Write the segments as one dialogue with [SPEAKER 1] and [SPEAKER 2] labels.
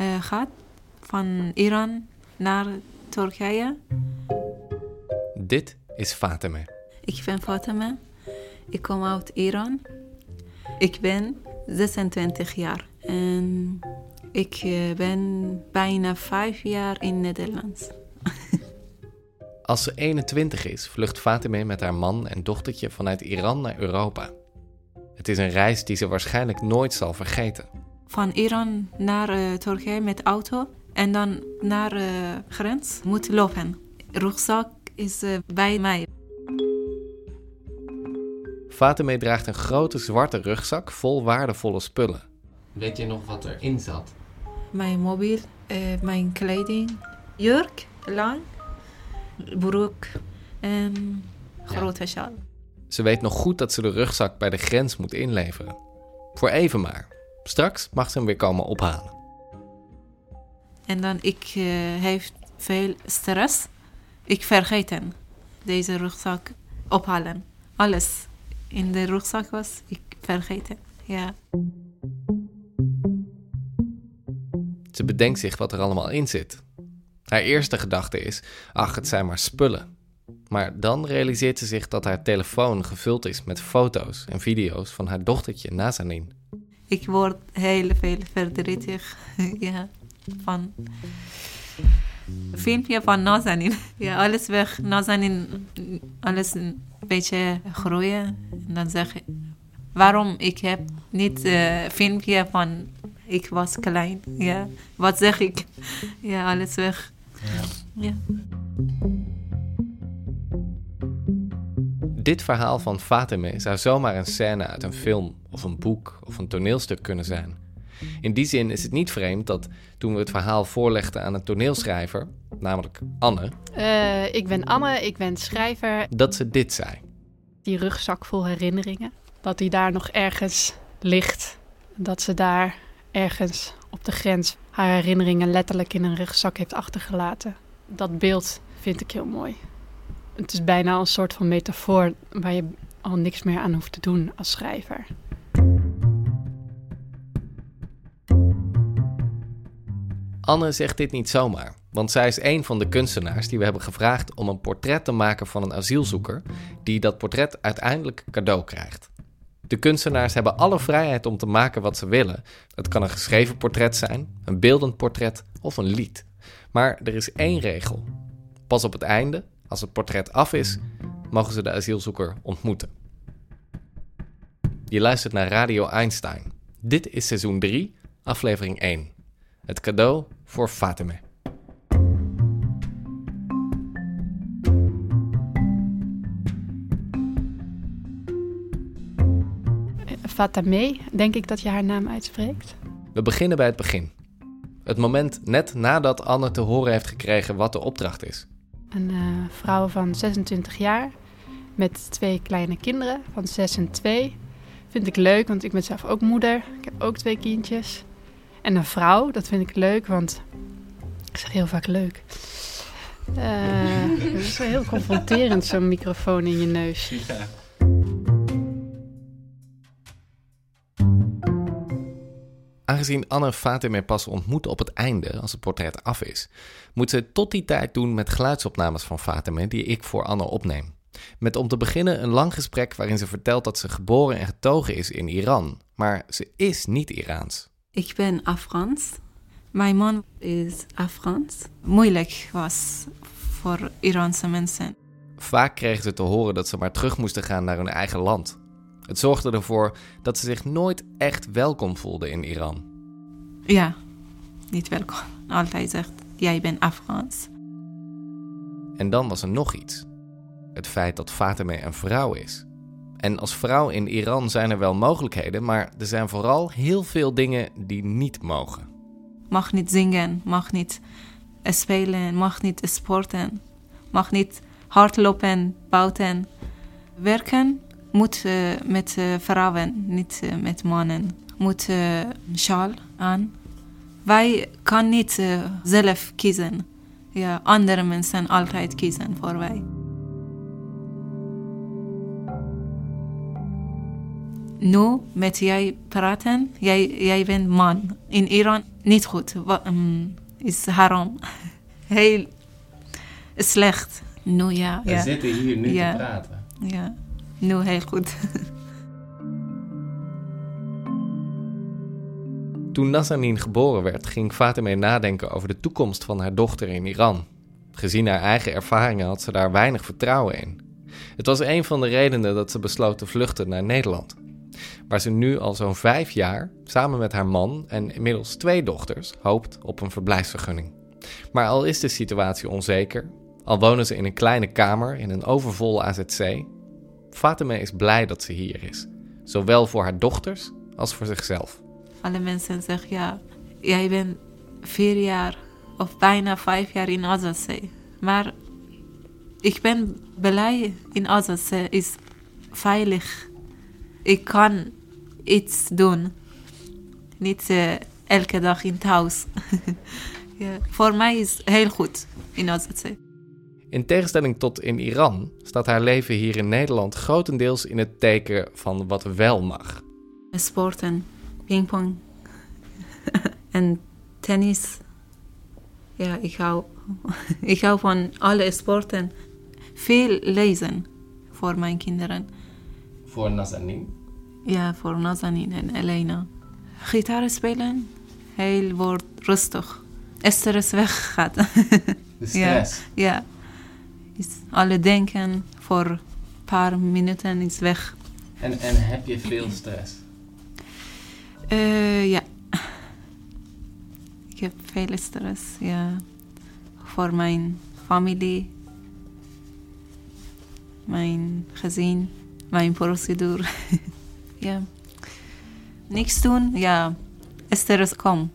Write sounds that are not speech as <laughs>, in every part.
[SPEAKER 1] uh, gaat van Iran naar Turkije.
[SPEAKER 2] Dit is Fatime.
[SPEAKER 1] Ik ben Fatima. Ik kom uit Iran. Ik ben 26 jaar en ik eh, ben bijna vijf jaar in Nederland. <laughs>
[SPEAKER 2] Als ze 21 is, vlucht Fatime met haar man en dochtertje vanuit Iran naar Europa. Het is een reis die ze waarschijnlijk nooit zal vergeten.
[SPEAKER 1] Van Iran naar uh, Turkije met auto en dan naar de uh, grens moet lopen. Rugzak is uh, bij mij.
[SPEAKER 2] Fatime draagt een grote zwarte rugzak vol waardevolle spullen. Weet je nog wat erin zat?
[SPEAKER 1] Mijn mobiel, mijn kleding, jurk, lang, broek en grote sjaal.
[SPEAKER 2] Ze weet nog goed dat ze de rugzak bij de grens moet inleveren. Voor even maar. Straks mag ze hem weer komen ophalen.
[SPEAKER 1] En dan ik uh, heeft veel stress. Ik vergeten deze rugzak ophalen. Alles in de rugzak was ik vergeten. Ja.
[SPEAKER 2] Ze bedenkt zich wat er allemaal in zit. Haar eerste gedachte is: ach, het zijn maar spullen. Maar dan realiseert ze zich dat haar telefoon gevuld is met foto's en video's van haar dochtertje Nazanin.
[SPEAKER 1] Ik word heel veel verdrietig <laughs> ja, van filmpje van Nazanin. <laughs> Ja, alles weg. Nazanin, alles een beetje groeien. En dan zeg ik, waarom ik heb niet uh, filmpje van ik was klein. Ja, wat zeg ik? <laughs> Ja, alles weg. Ja. ja.
[SPEAKER 2] Dit verhaal van Fatime zou zomaar een scène uit een film of een boek of een toneelstuk kunnen zijn. In die zin is het niet vreemd dat toen we het verhaal voorlegden aan een toneelschrijver, namelijk Anne.
[SPEAKER 3] Uh, ik ben Anne, ik ben schrijver.
[SPEAKER 2] Dat ze dit zei.
[SPEAKER 3] Die rugzak vol herinneringen, dat die daar nog ergens ligt. Dat ze daar ergens op de grens haar herinneringen letterlijk in een rugzak heeft achtergelaten. Dat beeld vind ik heel mooi. Het is bijna een soort van metafoor waar je al niks meer aan hoeft te doen als schrijver.
[SPEAKER 2] Anne zegt dit niet zomaar, want zij is een van de kunstenaars die we hebben gevraagd om een portret te maken van een asielzoeker, die dat portret uiteindelijk cadeau krijgt. De kunstenaars hebben alle vrijheid om te maken wat ze willen. Het kan een geschreven portret zijn, een beeldend portret of een lied. Maar er is één regel. Pas op het einde, als het portret af is, mogen ze de asielzoeker ontmoeten. Je luistert naar Radio Einstein. Dit is seizoen 3, aflevering 1. Het cadeau voor Fatime.
[SPEAKER 3] Fatime, denk ik dat je haar naam uitspreekt.
[SPEAKER 2] We beginnen bij het begin. Het moment net nadat Anne te horen heeft gekregen wat de opdracht is.
[SPEAKER 3] Een uh, vrouw van 26 jaar met twee kleine kinderen van 6 en 2. Vind ik leuk, want ik ben zelf ook moeder. Ik heb ook twee kindjes. En een vrouw, dat vind ik leuk, want ik zeg heel vaak leuk. Uh, <laughs> het is wel heel confronterend, zo'n microfoon in je neus. Ja.
[SPEAKER 2] Aangezien Anne Fatime pas ontmoet op het einde, als het portret af is, moet ze tot die tijd doen met geluidsopnames van Fatime die ik voor Anne opneem. Met om te beginnen een lang gesprek waarin ze vertelt dat ze geboren en getogen is in Iran, maar ze is niet Iraans.
[SPEAKER 1] Ik ben Afghans. Mijn man is Afghans. Moeilijk was voor Iraanse mensen.
[SPEAKER 2] Vaak kregen ze te horen dat ze maar terug moesten gaan naar hun eigen land. Het zorgde ervoor dat ze zich nooit echt welkom voelden in Iran.
[SPEAKER 1] Ja, niet welkom. Altijd zegt, jij bent Afghans.
[SPEAKER 2] En dan was er nog iets. Het feit dat Fatime een vrouw is. En als vrouw in Iran zijn er wel mogelijkheden, maar er zijn vooral heel veel dingen die niet mogen.
[SPEAKER 1] mag niet zingen, mag niet spelen, mag niet sporten, mag niet hardlopen, buiten. Werken moet eh, met eh, vrouwen, niet eh, met mannen. Moet uh, sjaal aan. Wij kan niet zelf kiezen. Ja, andere mensen altijd kiezen voor wij. Nu met jij praten, jij, jij bent man. In Iran niet goed. Wa- um, is haram. <laughs> Heel slecht. Nu ja.
[SPEAKER 2] We
[SPEAKER 1] ja.
[SPEAKER 2] zitten hier nu
[SPEAKER 1] Ja.
[SPEAKER 2] te praten.
[SPEAKER 1] Ja, nu heel goed. <laughs>
[SPEAKER 2] Toen Nazanin geboren werd, ging Fatemeh nadenken over de toekomst van haar dochter in Iran. Gezien haar eigen ervaringen had ze daar weinig vertrouwen in. Het was een van de redenen dat ze besloot te vluchten naar Nederland. Waar ze nu al zo'n vijf jaar, samen met haar man en inmiddels twee dochters, hoopt op een verblijfsvergunning. Maar al is de situatie onzeker, al wonen ze in een kleine kamer in een overvol AZC, Fatemeh is blij dat ze hier is. Zowel voor haar dochters als voor zichzelf.
[SPEAKER 1] Alle mensen zeggen, ja, jij bent vier jaar of bijna vijf jaar in Azazee. Maar ik ben blij in Azazee, is veilig. Ik kan iets doen. Niet eh, elke dag in het huis. <laughs> ja, voor mij is het heel goed in Azazee.
[SPEAKER 2] In tegenstelling tot in Iran staat haar leven hier in Nederland grotendeels in het teken van wat wel mag.
[SPEAKER 1] Sporten, pingpong <laughs> en tennis. Ja, ik hou, <laughs> ik hou van alle sporten. Veel lezen voor mijn kinderen.
[SPEAKER 2] Voor Nazanin?
[SPEAKER 1] Ja, voor Nazanin en Elena. Gitaar spelen, heel wordt rustig. Stress weggaat. <laughs>
[SPEAKER 2] De
[SPEAKER 1] stress. ja, is alle denken voor een paar minuten is weg.
[SPEAKER 2] En, en heb je veel stress?
[SPEAKER 1] Eh, ja. Ik heb veel stress, ja. Voor mijn familie, mijn gezin, mijn procedure. <laughs> ja. Niks doen, ja. Stress komt.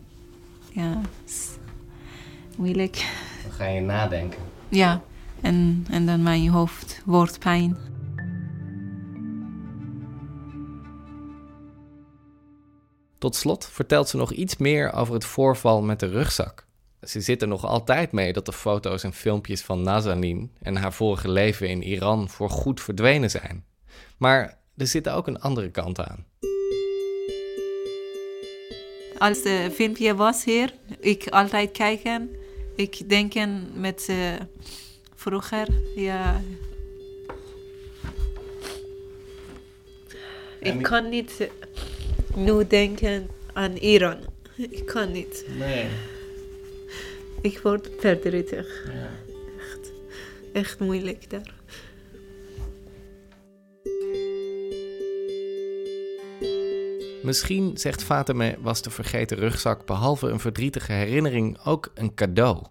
[SPEAKER 1] Ja, moeilijk.
[SPEAKER 2] Dan ga je nadenken.
[SPEAKER 1] Ja, en, en dan mijn hoofd wordt pijn.
[SPEAKER 2] Tot slot vertelt ze nog iets meer over het voorval met de rugzak. Ze zit er nog altijd mee dat de foto's en filmpjes van Nazanin en haar vorige leven in Iran voor goed verdwenen zijn. Maar er zit ook een andere kant aan.
[SPEAKER 1] Als het filmpje was hier, ik altijd kijken. Ik denken met eh, vroeger, ja. Ik kan niet eh, nu denken aan Iran. Ik kan niet.
[SPEAKER 2] Nee.
[SPEAKER 1] Ik word verdrietig. Echt, echt moeilijk daar.
[SPEAKER 2] Misschien, zegt Fateme, was de vergeten rugzak behalve een verdrietige herinnering ook een cadeau.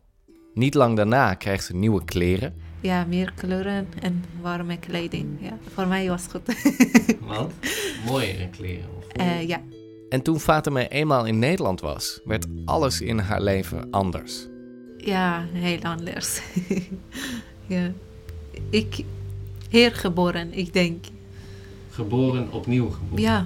[SPEAKER 2] Niet lang daarna krijgt ze nieuwe kleren.
[SPEAKER 1] Ja, meer kleuren en warme kleding. Ja, voor mij was het goed.
[SPEAKER 2] Wat? Mooiere kleren.
[SPEAKER 1] Eh, ja.
[SPEAKER 2] En toen Fateme eenmaal in Nederland was, werd alles in haar leven anders.
[SPEAKER 1] Ja, heel anders. <laughs> ja. Ik hier geboren, ik denk.
[SPEAKER 2] Geboren, opnieuw geboren.
[SPEAKER 1] Ja.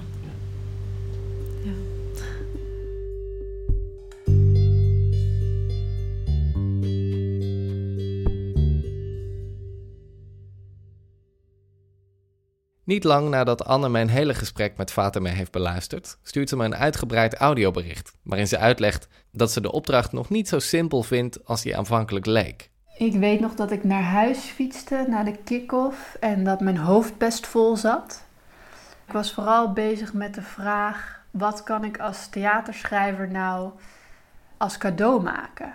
[SPEAKER 2] Niet lang nadat Anne mijn hele gesprek met Fateme heeft beluisterd, stuurt ze me een uitgebreid audiobericht, waarin ze uitlegt dat ze de opdracht nog niet zo simpel vindt als die aanvankelijk leek.
[SPEAKER 3] Ik weet nog dat ik naar huis fietste, naar de kick-off, en dat mijn hoofd best vol zat. Ik was vooral bezig met de vraag, wat kan ik als theaterschrijver nou als cadeau maken?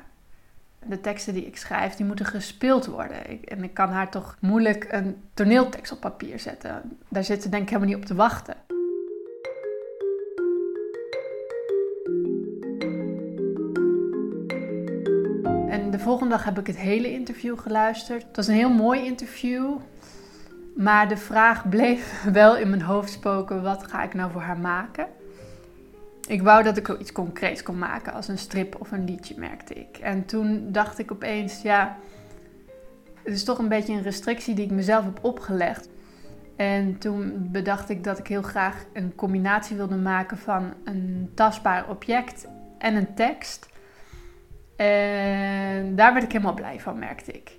[SPEAKER 3] De teksten die ik schrijf, die moeten gespeeld worden. Ik, en ik kan haar toch moeilijk een toneeltekst op papier zetten. Daar zit ze denk ik helemaal niet op te wachten. En de volgende dag heb ik het hele interview geluisterd. Het was een heel mooi interview. Maar de vraag bleef <laughs> wel in mijn hoofd spoken: wat ga ik nou voor haar maken? Ik wou dat ik iets concreets kon maken als een strip of een liedje, merkte ik. En toen dacht ik opeens, ja, het is toch een beetje een restrictie die ik mezelf heb opgelegd. En toen bedacht ik dat ik heel graag een combinatie wilde maken van een tastbaar object en een tekst. En daar werd ik helemaal blij van, merkte ik.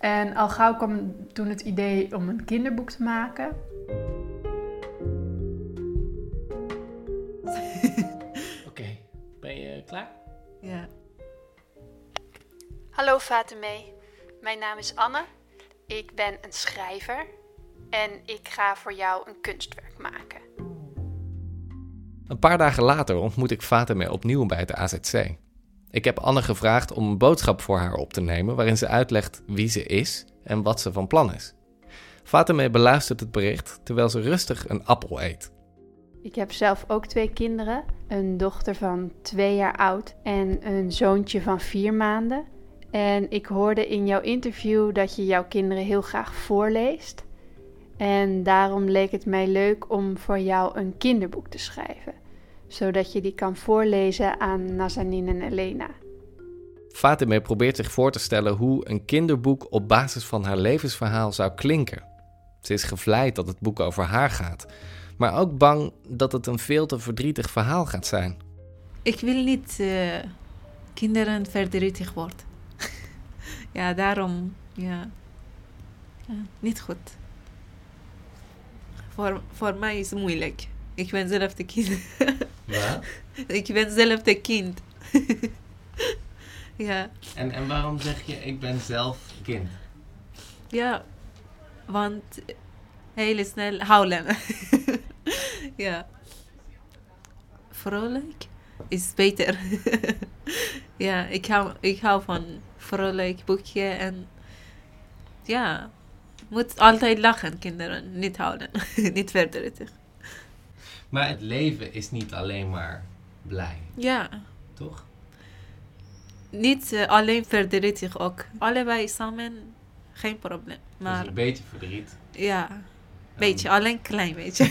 [SPEAKER 3] En al gauw kwam toen het idee om een kinderboek te maken.
[SPEAKER 2] Klaar?
[SPEAKER 1] Ja.
[SPEAKER 3] Hallo Fatime, mijn naam is Anne. Ik ben een schrijver en ik ga voor jou een kunstwerk maken.
[SPEAKER 2] Een paar dagen later ontmoet ik Fatime opnieuw bij het AZC. Ik heb Anne gevraagd om een boodschap voor haar op te nemen waarin ze uitlegt wie ze is en wat ze van plan is. Fatime beluistert het bericht terwijl ze rustig een appel eet.
[SPEAKER 3] Ik heb zelf ook twee kinderen. Een dochter van twee jaar oud en een zoontje van vier maanden. En ik hoorde in jouw interview dat je jouw kinderen heel graag voorleest. En daarom leek het mij leuk om voor jou een kinderboek te schrijven. Zodat je die kan voorlezen aan Nazanin en Elena.
[SPEAKER 2] Fatime probeert zich voor te stellen hoe een kinderboek op basis van haar levensverhaal zou klinken. Ze is gevleid dat het boek over haar gaat, maar ook bang dat het een veel te verdrietig verhaal gaat zijn.
[SPEAKER 1] Ik wil niet eh, kinderen verdrietig worden. <laughs> ja, daarom, ja. ja. Niet goed. Voor, voor mij is het moeilijk. Ik ben zelf de kind. <laughs>
[SPEAKER 2] Wat?
[SPEAKER 1] ik ben zelf de kind. <laughs> ja.
[SPEAKER 2] En, en waarom zeg je ik ben zelf kind?
[SPEAKER 1] Ja, want heel snel huilen. Ja. Vrolijk is beter. <laughs> ja, ik hou, ik hou van vrolijk boekje en ja, moet altijd lachen, kinderen, niet huilen, <laughs> niet verdrietig.
[SPEAKER 2] Maar het leven is niet alleen maar blij,
[SPEAKER 1] Ja,
[SPEAKER 2] toch?
[SPEAKER 1] niet eh, alleen verdrietig ook. Allebei samen, geen probleem. Maar
[SPEAKER 2] Dus een beetje verdriet.
[SPEAKER 1] Ja, beetje, alleen klein beetje.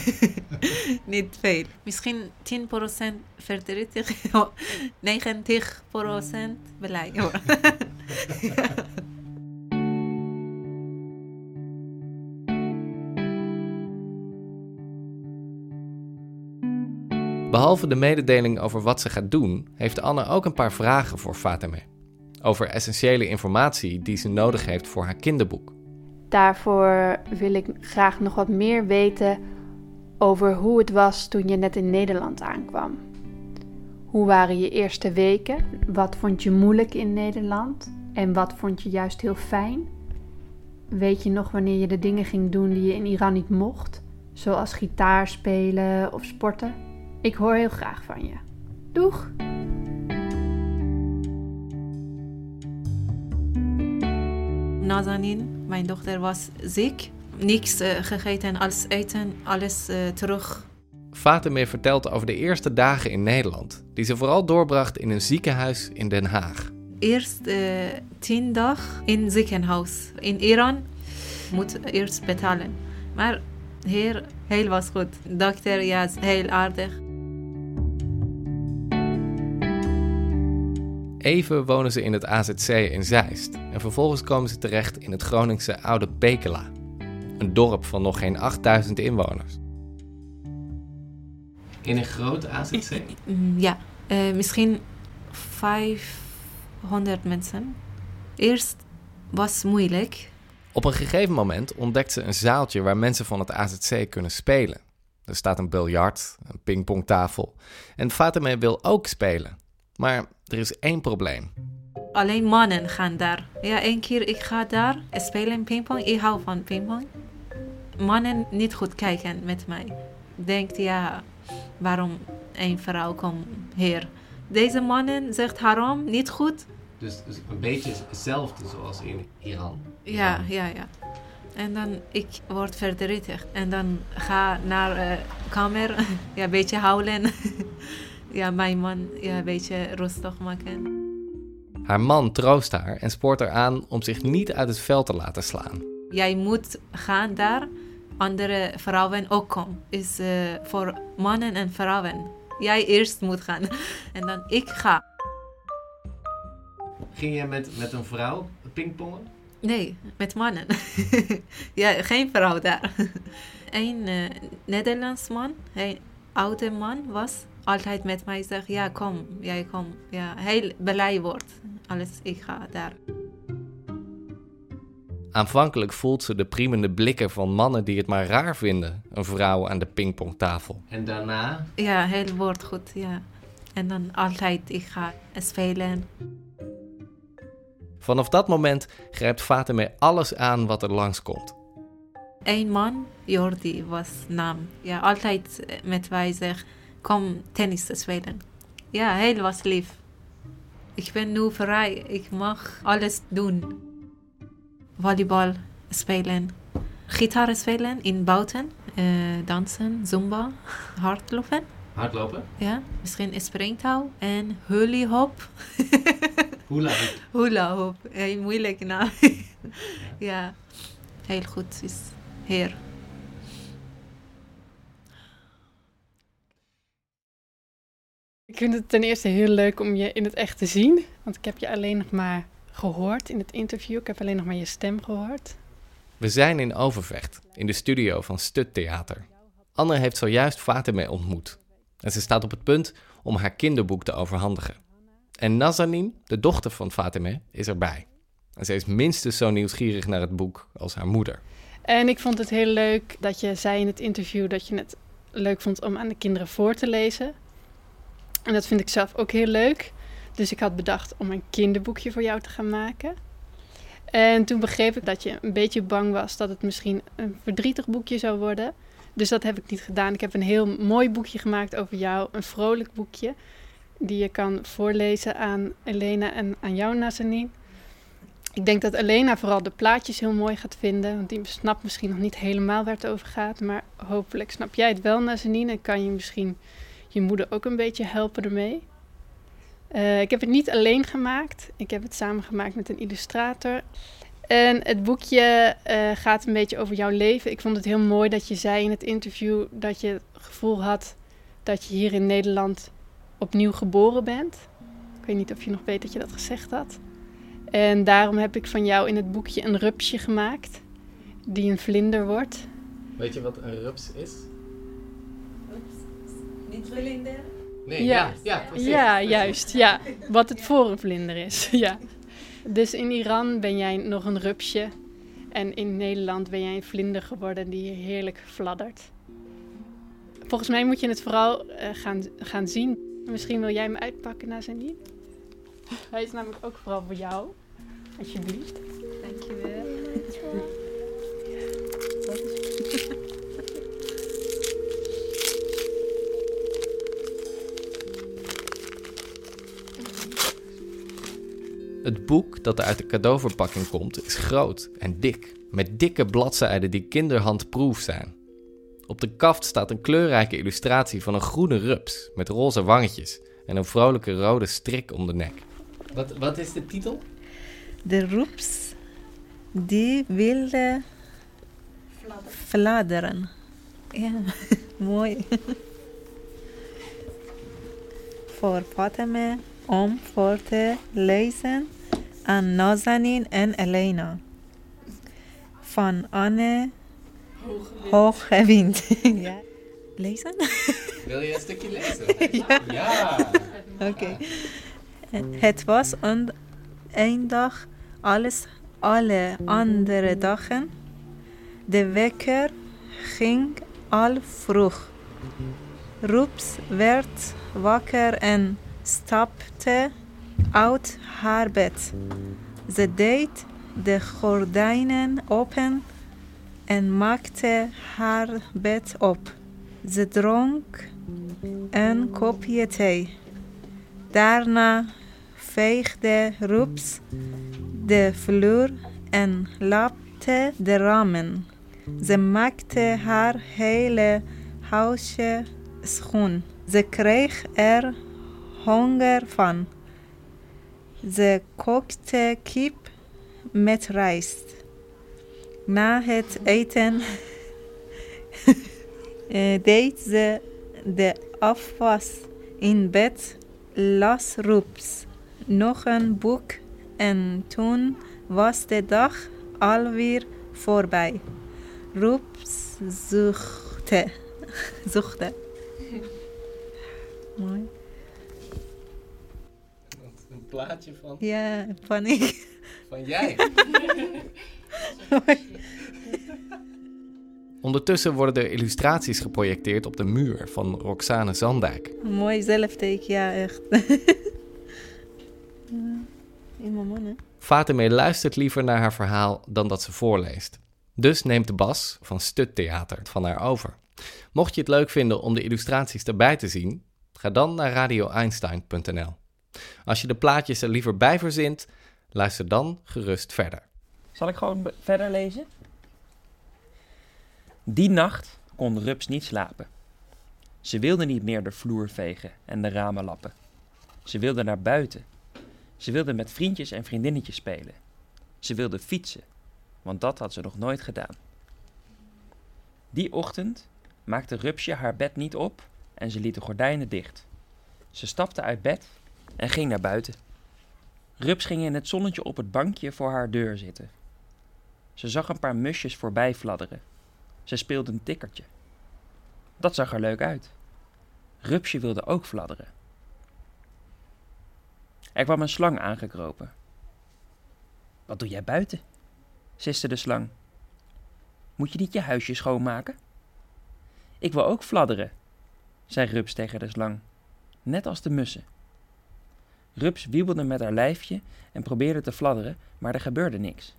[SPEAKER 1] <laughs> Niet veel. Misschien 10% verdrietig, <laughs> 90% blij. <laughs>
[SPEAKER 2] Behalve de mededeling over wat ze gaat doen, heeft Anne ook een paar vragen voor Fatime. Over essentiële informatie die ze nodig heeft voor haar kinderboek.
[SPEAKER 3] Daarvoor wil ik graag nog wat meer weten over hoe het was toen je net in Nederland aankwam. Hoe waren je eerste weken? Wat vond je moeilijk in Nederland? En wat vond je juist heel fijn? Weet je nog wanneer je de dingen ging doen die je in Iran niet mocht? Zoals gitaar spelen of sporten? Ik hoor heel graag van je. Doeg!
[SPEAKER 1] Nazanin, mijn dochter, was ziek. Niks eh, gegeten als eten, alles eh, terug.
[SPEAKER 2] Fatime vertelt over de eerste dagen in Nederland, die ze vooral doorbracht in een ziekenhuis in Den Haag.
[SPEAKER 1] Eerst eh, tien dag in ziekenhuis. In Iran moet eerst betalen. Maar hier, heel was goed. Dokter, ja, heel aardig.
[SPEAKER 2] Even wonen ze in het AZC in Zeist en vervolgens komen ze terecht in het Groningse Oude Pekela. Een dorp van nog geen 8000 inwoners. In een groot AZC?
[SPEAKER 1] Mm, Ja, eh, misschien 500 mensen. Eerst was moeilijk.
[SPEAKER 2] Op een gegeven moment ontdekt ze een zaaltje waar mensen van het AZC kunnen spelen. Er staat een biljart, een pingpongtafel en Fatime wil ook spelen. Maar er is één probleem.
[SPEAKER 1] Alleen mannen gaan daar. Ja, één keer ik ga daar spelen pingpong. Ik hou van pingpong. Mannen niet goed kijken met mij. Denkt ja, waarom een vrouw komt hier? Deze mannen zegt haram, niet goed.
[SPEAKER 2] Dus, een beetje hetzelfde zoals in Iran.
[SPEAKER 1] Ja, ja, ja. En dan ik word verdrietig. En dan ga naar de kamer, <laughs> ja, een beetje huilen. <laughs> ja, mijn man ja, een beetje rustig maken.
[SPEAKER 2] Haar man troost haar en spoort haar aan om zich niet uit het veld te laten slaan.
[SPEAKER 1] Jij moet gaan daar, andere vrouwen ook komen. Is eh, voor mannen en vrouwen. jij eerst moet gaan. <laughs> En dan ik ga.
[SPEAKER 2] Ging je met, met een vrouw pingpongen?
[SPEAKER 1] Nee, met mannen. <laughs> ja, geen vrouw daar. <laughs> Een eh, Nederlands man, een oude man was altijd met mij zeggen, ja kom, jij kom. Ja, heel blij wordt als ik ga daar.
[SPEAKER 2] Aanvankelijk voelt ze de priemende blikken van mannen die het maar raar vinden, een vrouw aan de pingpongtafel. En daarna?
[SPEAKER 1] Ja, heel wordt goed, ja. En dan altijd, ik ga spelen.
[SPEAKER 2] Vanaf dat moment grijpt Fatime alles aan wat er langskomt.
[SPEAKER 1] Een man, Jordi was naam. Ja, altijd met wij zeg, kom tennis spelen. Ja, heel was lief. Ik ben nu vrij, ik mag alles doen. Volleybal spelen, gitaar spelen in buiten, eh, dansen, zumba, <laughs> hardlopen.
[SPEAKER 2] Hardlopen?
[SPEAKER 1] Ja, misschien springtouw en hula hoop. <laughs>
[SPEAKER 2] Hula
[SPEAKER 1] Hula hoop, heel moeilijk naam. <laughs> ja, heel goed is hier.
[SPEAKER 3] Ik vind het ten eerste heel leuk om je in het echt te zien. Want ik heb je alleen nog maar gehoord in het interview. Ik heb alleen nog maar je stem gehoord.
[SPEAKER 2] We zijn in Overvecht, in de studio van Stut Theater. Anne heeft zojuist Fatime ontmoet. En ze staat op het punt om haar kinderboek te overhandigen. En Nazanin, de dochter van Fatime, is erbij. En ze is minstens zo nieuwsgierig naar het boek als haar moeder.
[SPEAKER 3] En ik vond het heel leuk dat je zei in het interview dat je het leuk vond om aan de kinderen voor te lezen. En dat vind ik zelf ook heel leuk. Dus ik had bedacht om een kinderboekje voor jou te gaan maken. En toen begreep ik dat je een beetje bang was dat het misschien een verdrietig boekje zou worden. Dus dat heb ik niet gedaan. Ik heb een heel mooi boekje gemaakt over jou, een vrolijk boekje. Die je kan voorlezen aan Elena en aan jou, Nazanin. Ik denk dat Elena vooral de plaatjes heel mooi gaat vinden. Want die snapt misschien nog niet helemaal waar het over gaat. Maar hopelijk snap jij het wel, Nazanin. En kan je misschien je moeder ook een beetje helpen ermee. Uh, ik heb het niet alleen gemaakt. Ik heb het samen gemaakt met een illustrator. En het boekje uh, gaat een beetje over jouw leven. Ik vond het heel mooi dat je zei in het interview dat je het gevoel had dat je hier in Nederland opnieuw geboren bent. Ik weet niet of je nog weet dat je dat gezegd had. En daarom heb ik van jou in het boekje een rupsje gemaakt, die een vlinder wordt.
[SPEAKER 2] Weet je wat een rups is?
[SPEAKER 1] Niet vlinder?
[SPEAKER 2] Nee,
[SPEAKER 3] Ja.
[SPEAKER 2] ja, ja, precies.
[SPEAKER 3] Ja, juist. Ja, wat het voor een vlinder is. <laughs> Ja. Dus in Iran ben jij nog een rupsje. En in Nederland ben jij een vlinder geworden die heerlijk fladdert. Volgens mij moet je het vooral eh, gaan, gaan zien. Misschien wil jij hem uitpakken na zijn niet. Hij is namelijk ook vooral voor jou. Alsjeblieft.
[SPEAKER 1] Dankjewel.
[SPEAKER 2] Het boek dat uit de cadeauverpakking komt is groot en dik, met dikke bladzijden die kinderhandproef zijn. Op de kaft staat een kleurrijke illustratie van een groene rups met roze wangetjes en een vrolijke rode strik om de nek. Wat, wat is de titel?
[SPEAKER 1] De roeps die wilde fladderen. Ja, <laughs> mooi. <laughs> Voor Fatime om voor te lezen aan Nazanin en Elena. Van Anne Hooggewind. <laughs> ja. Lezen? <laughs>
[SPEAKER 2] Wil je een stukje lezen? <laughs>
[SPEAKER 1] Ja.
[SPEAKER 2] ja.
[SPEAKER 1] Oké. Het was een, een dag als alle andere dagen. De wekker ging al vroeg. Roeps werd wakker en stapte uit haar bed. Ze deed de gordijnen open en maakte haar bed op. Ze dronk een kopje thee. Daarna veegde Roeps de vloer en lapte de ramen. Ze maakte haar hele huisje schoon. Ze kreeg er honger van. Ze kookte kip met rijst. Na het eten <laughs> eh, deed ze de af was in bed, las Roeps nog een boek en toen was de dag alweer voorbij. Roeps zuchtte. <laughs> zuchtte. <laughs> Mooi.
[SPEAKER 2] Plaatje van,
[SPEAKER 1] Ja, van ik.
[SPEAKER 2] van jij. Ondertussen worden er illustraties geprojecteerd op de muur van Roxane Zandijk.
[SPEAKER 1] Mooi zelfteken, ja, echt. In mijn hè?
[SPEAKER 2] Fatime luistert liever naar haar verhaal dan dat ze voorleest. Dus neemt de Bas van Stuttheater van haar over. Mocht je het leuk vinden om de illustraties erbij te zien, ga dan naar radioeinstein.nl. Als je de plaatjes er liever bij verzint, luister dan gerust verder.
[SPEAKER 4] Zal ik gewoon verder lezen? Die nacht kon Rups niet slapen. Ze wilde niet meer de vloer vegen en de ramen lappen. Ze wilde naar buiten. Ze wilde met vriendjes en vriendinnetjes spelen. Ze wilde fietsen, want dat had ze nog nooit gedaan. Die ochtend maakte Rupsje haar bed niet op en ze liet de gordijnen dicht. Ze stapte uit bed en ging naar buiten. Rups ging in het zonnetje op het bankje voor haar deur zitten. Ze zag een paar musjes voorbij fladderen. Ze speelde een tikkertje. Dat zag er leuk uit. Rupsje wilde ook fladderen. Er kwam een slang aangekropen. Wat doe jij buiten? siste de slang. Moet je niet je huisje schoonmaken? Ik wil ook fladderen, zei Rups tegen de slang, net als de mussen. Rups wiebelde met haar lijfje en probeerde te fladderen, maar er gebeurde niks.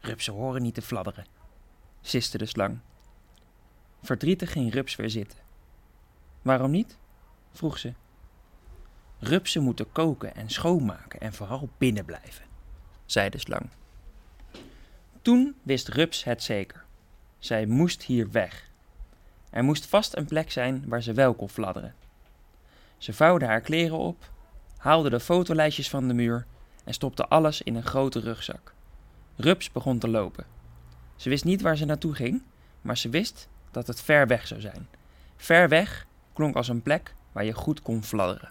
[SPEAKER 4] Rupsen horen niet te fladderen, siste de slang. Verdrietig ging Rups weer zitten. Waarom niet? vroeg ze. Rupsen moeten koken en schoonmaken en vooral binnen blijven, zei de slang. Toen wist Rups het zeker. Zij moest hier weg. Er moest vast een plek zijn waar ze wel kon fladderen. Ze vouwde haar kleren op, haalde de fotolijstjes van de muur en stopte alles in een grote rugzak. Rups begon te lopen. Ze wist niet waar ze naartoe ging, maar ze wist dat het ver weg zou zijn. Ver weg klonk als een plek waar je goed kon fladderen.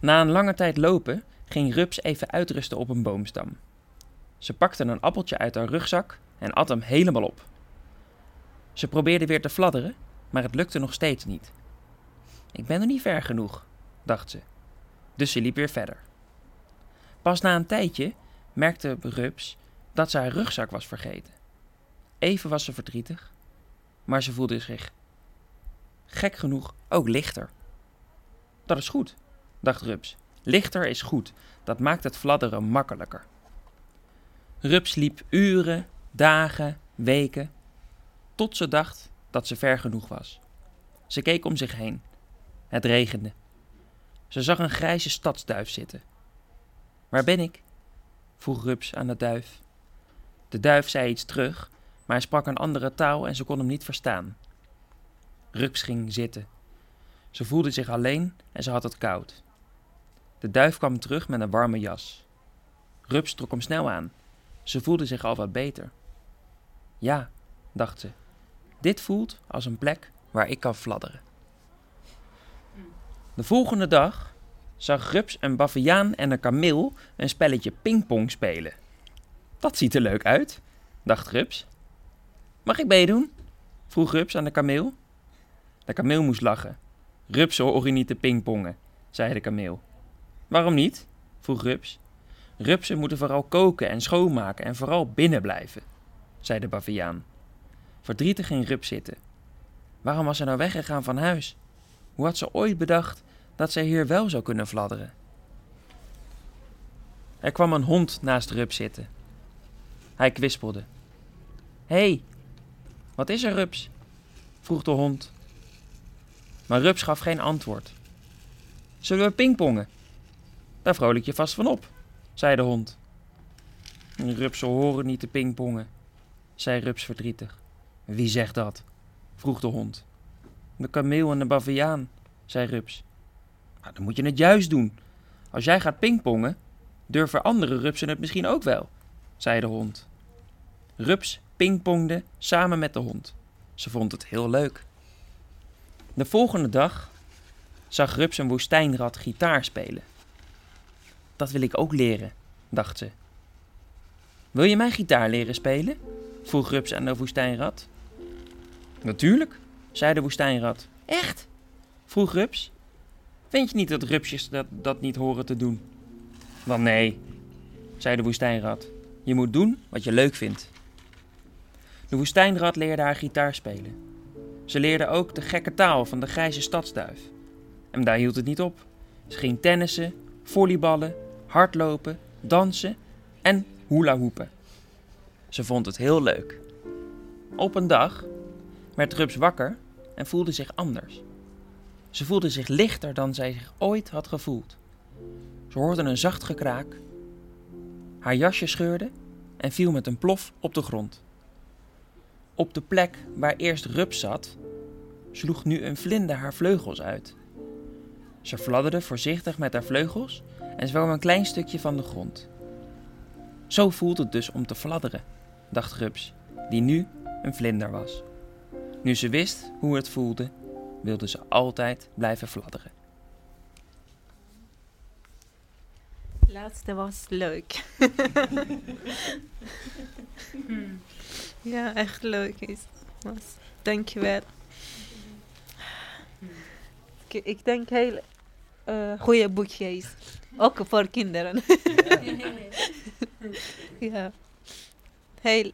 [SPEAKER 4] Na een lange tijd lopen ging Rups even uitrusten op een boomstam. Ze pakte een appeltje uit haar rugzak en at hem helemaal op. Ze probeerde weer te fladderen, maar het lukte nog steeds niet. Ik ben er niet ver genoeg, dacht ze. Dus ze liep weer verder. Pas na een tijdje merkte Rups dat ze haar rugzak was vergeten. Even was ze verdrietig, maar ze voelde zich gek genoeg ook lichter. Dat is goed, dacht Rups. Lichter is goed, dat maakt het fladderen makkelijker. Rups liep uren, dagen, weken, tot ze dacht dat ze ver genoeg was. Ze keek om zich heen. Het regende. Ze zag een grijze stadsduif zitten. Waar ben ik? vroeg Rups aan de duif. De duif zei iets terug, maar hij sprak een andere taal en ze kon hem niet verstaan. Rups ging zitten. Ze voelde zich alleen en ze had het koud. De duif kwam terug met een warme jas. Rups trok hem snel aan. Ze voelde zich al wat beter. Ja, dacht ze, dit voelt als een plek waar ik kan fladderen. De volgende dag zag Rups een baviaan en een kameel een spelletje pingpong spelen. Dat ziet er leuk uit, dacht Rups. Mag ik meedoen? vroeg Rups aan de kameel. De kameel moest lachen. Rups horen niet te pingpongen, zei de kameel. Waarom niet? vroeg Rups. Rupsen moeten vooral koken en schoonmaken en vooral binnen blijven, zei de baviaan. Verdrietig ging Rups zitten. Waarom was ze nou weggegaan van huis? Hoe had ze ooit bedacht dat zij hier wel zou kunnen fladderen? Er kwam een hond naast Rups zitten. Hij kwispelde. Hé, hey, wat is er, Rups? vroeg de hond. Maar Rups gaf geen antwoord. Zullen we pingpongen? Daar vrolijk je vast van op, zei de hond. Rupsen horen niet te pingpongen, zei Rups verdrietig. Wie zegt dat? vroeg de hond. De kameel en de baviaan, zei Rups. Nou, dan moet je het juist doen. Als jij gaat pingpongen, durven andere rupsen het misschien ook wel, zei de hond. Rups pingpongde samen met de hond. Ze vond het heel leuk. De volgende dag zag Rups een woestijnrat gitaar spelen. Dat wil ik ook leren, dacht ze. Wil je mij gitaar leren spelen? vroeg Rups aan de woestijnrat. Natuurlijk, zei de woestijnrat. Echt? vroeg Rups. Vind je niet dat rupsjes dat, dat niet horen te doen? Wel nee, zei de woestijnrat. Je moet doen wat je leuk vindt. De woestijnrat leerde haar gitaar spelen. Ze leerde ook de gekke taal van de grijze stadsduif. En daar hield het niet op. Ze ging tennissen, volleyballen, hardlopen, dansen en hula hoepen. Ze vond het heel leuk. Op een dag werd Rups wakker en voelde zich anders. Ze voelde zich lichter dan zij zich ooit had gevoeld. Ze hoorde een zacht gekraak. Haar jasje scheurde en viel met een plof op de grond. Op de plek waar eerst Rups zat, sloeg nu een vlinder haar vleugels uit. Ze fladderde voorzichtig met haar vleugels en zwom een klein stukje van de grond. Zo voelt het dus om te fladderen, dacht Rups, die nu een vlinder was. Nu ze wist hoe het voelde, wilde ze altijd blijven fladderen.
[SPEAKER 1] Laatste was leuk. ja, echt leuk is. Was. Dankjewel. Ik, ik denk heel uh, goede boekjes. Ook voor kinderen. <laughs> ja. Heel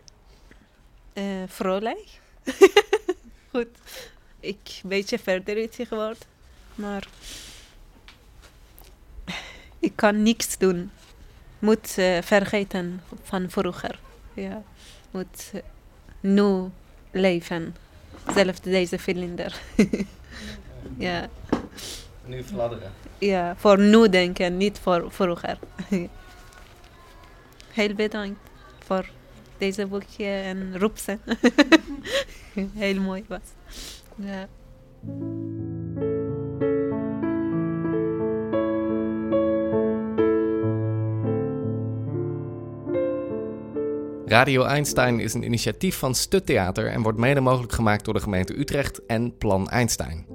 [SPEAKER 1] uh, vrolijk. <laughs> Goed. Ik een beetje verdrietig geworden. Maar <laughs> ik kan niks doen. Moet uh, vergeten van vroeger. Ja. Moet uh, nu leven. Zelf deze vlinder. <laughs> ja.
[SPEAKER 2] Nu fladderen.
[SPEAKER 1] Ja, voor nu denken, niet voor vroeger. <laughs> Heel bedankt voor deze boekje en roepsen. Heel mooi was.
[SPEAKER 2] Radio Einstein is een initiatief van Stuttheater en wordt mede mogelijk gemaakt door de gemeente Utrecht en Plan Einstein.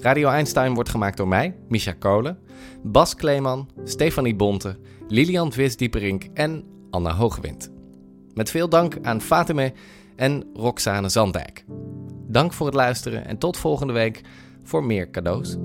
[SPEAKER 2] Radio Einstein wordt gemaakt door mij, Misha Kolen, Bas Kleeman, Stefanie Bonte, Lilian Vis-Dieperink en Anna Hoogwind. Met veel dank aan Fatime en Roxane Zandijk. Dank voor het luisteren en tot volgende week voor meer cadeaus.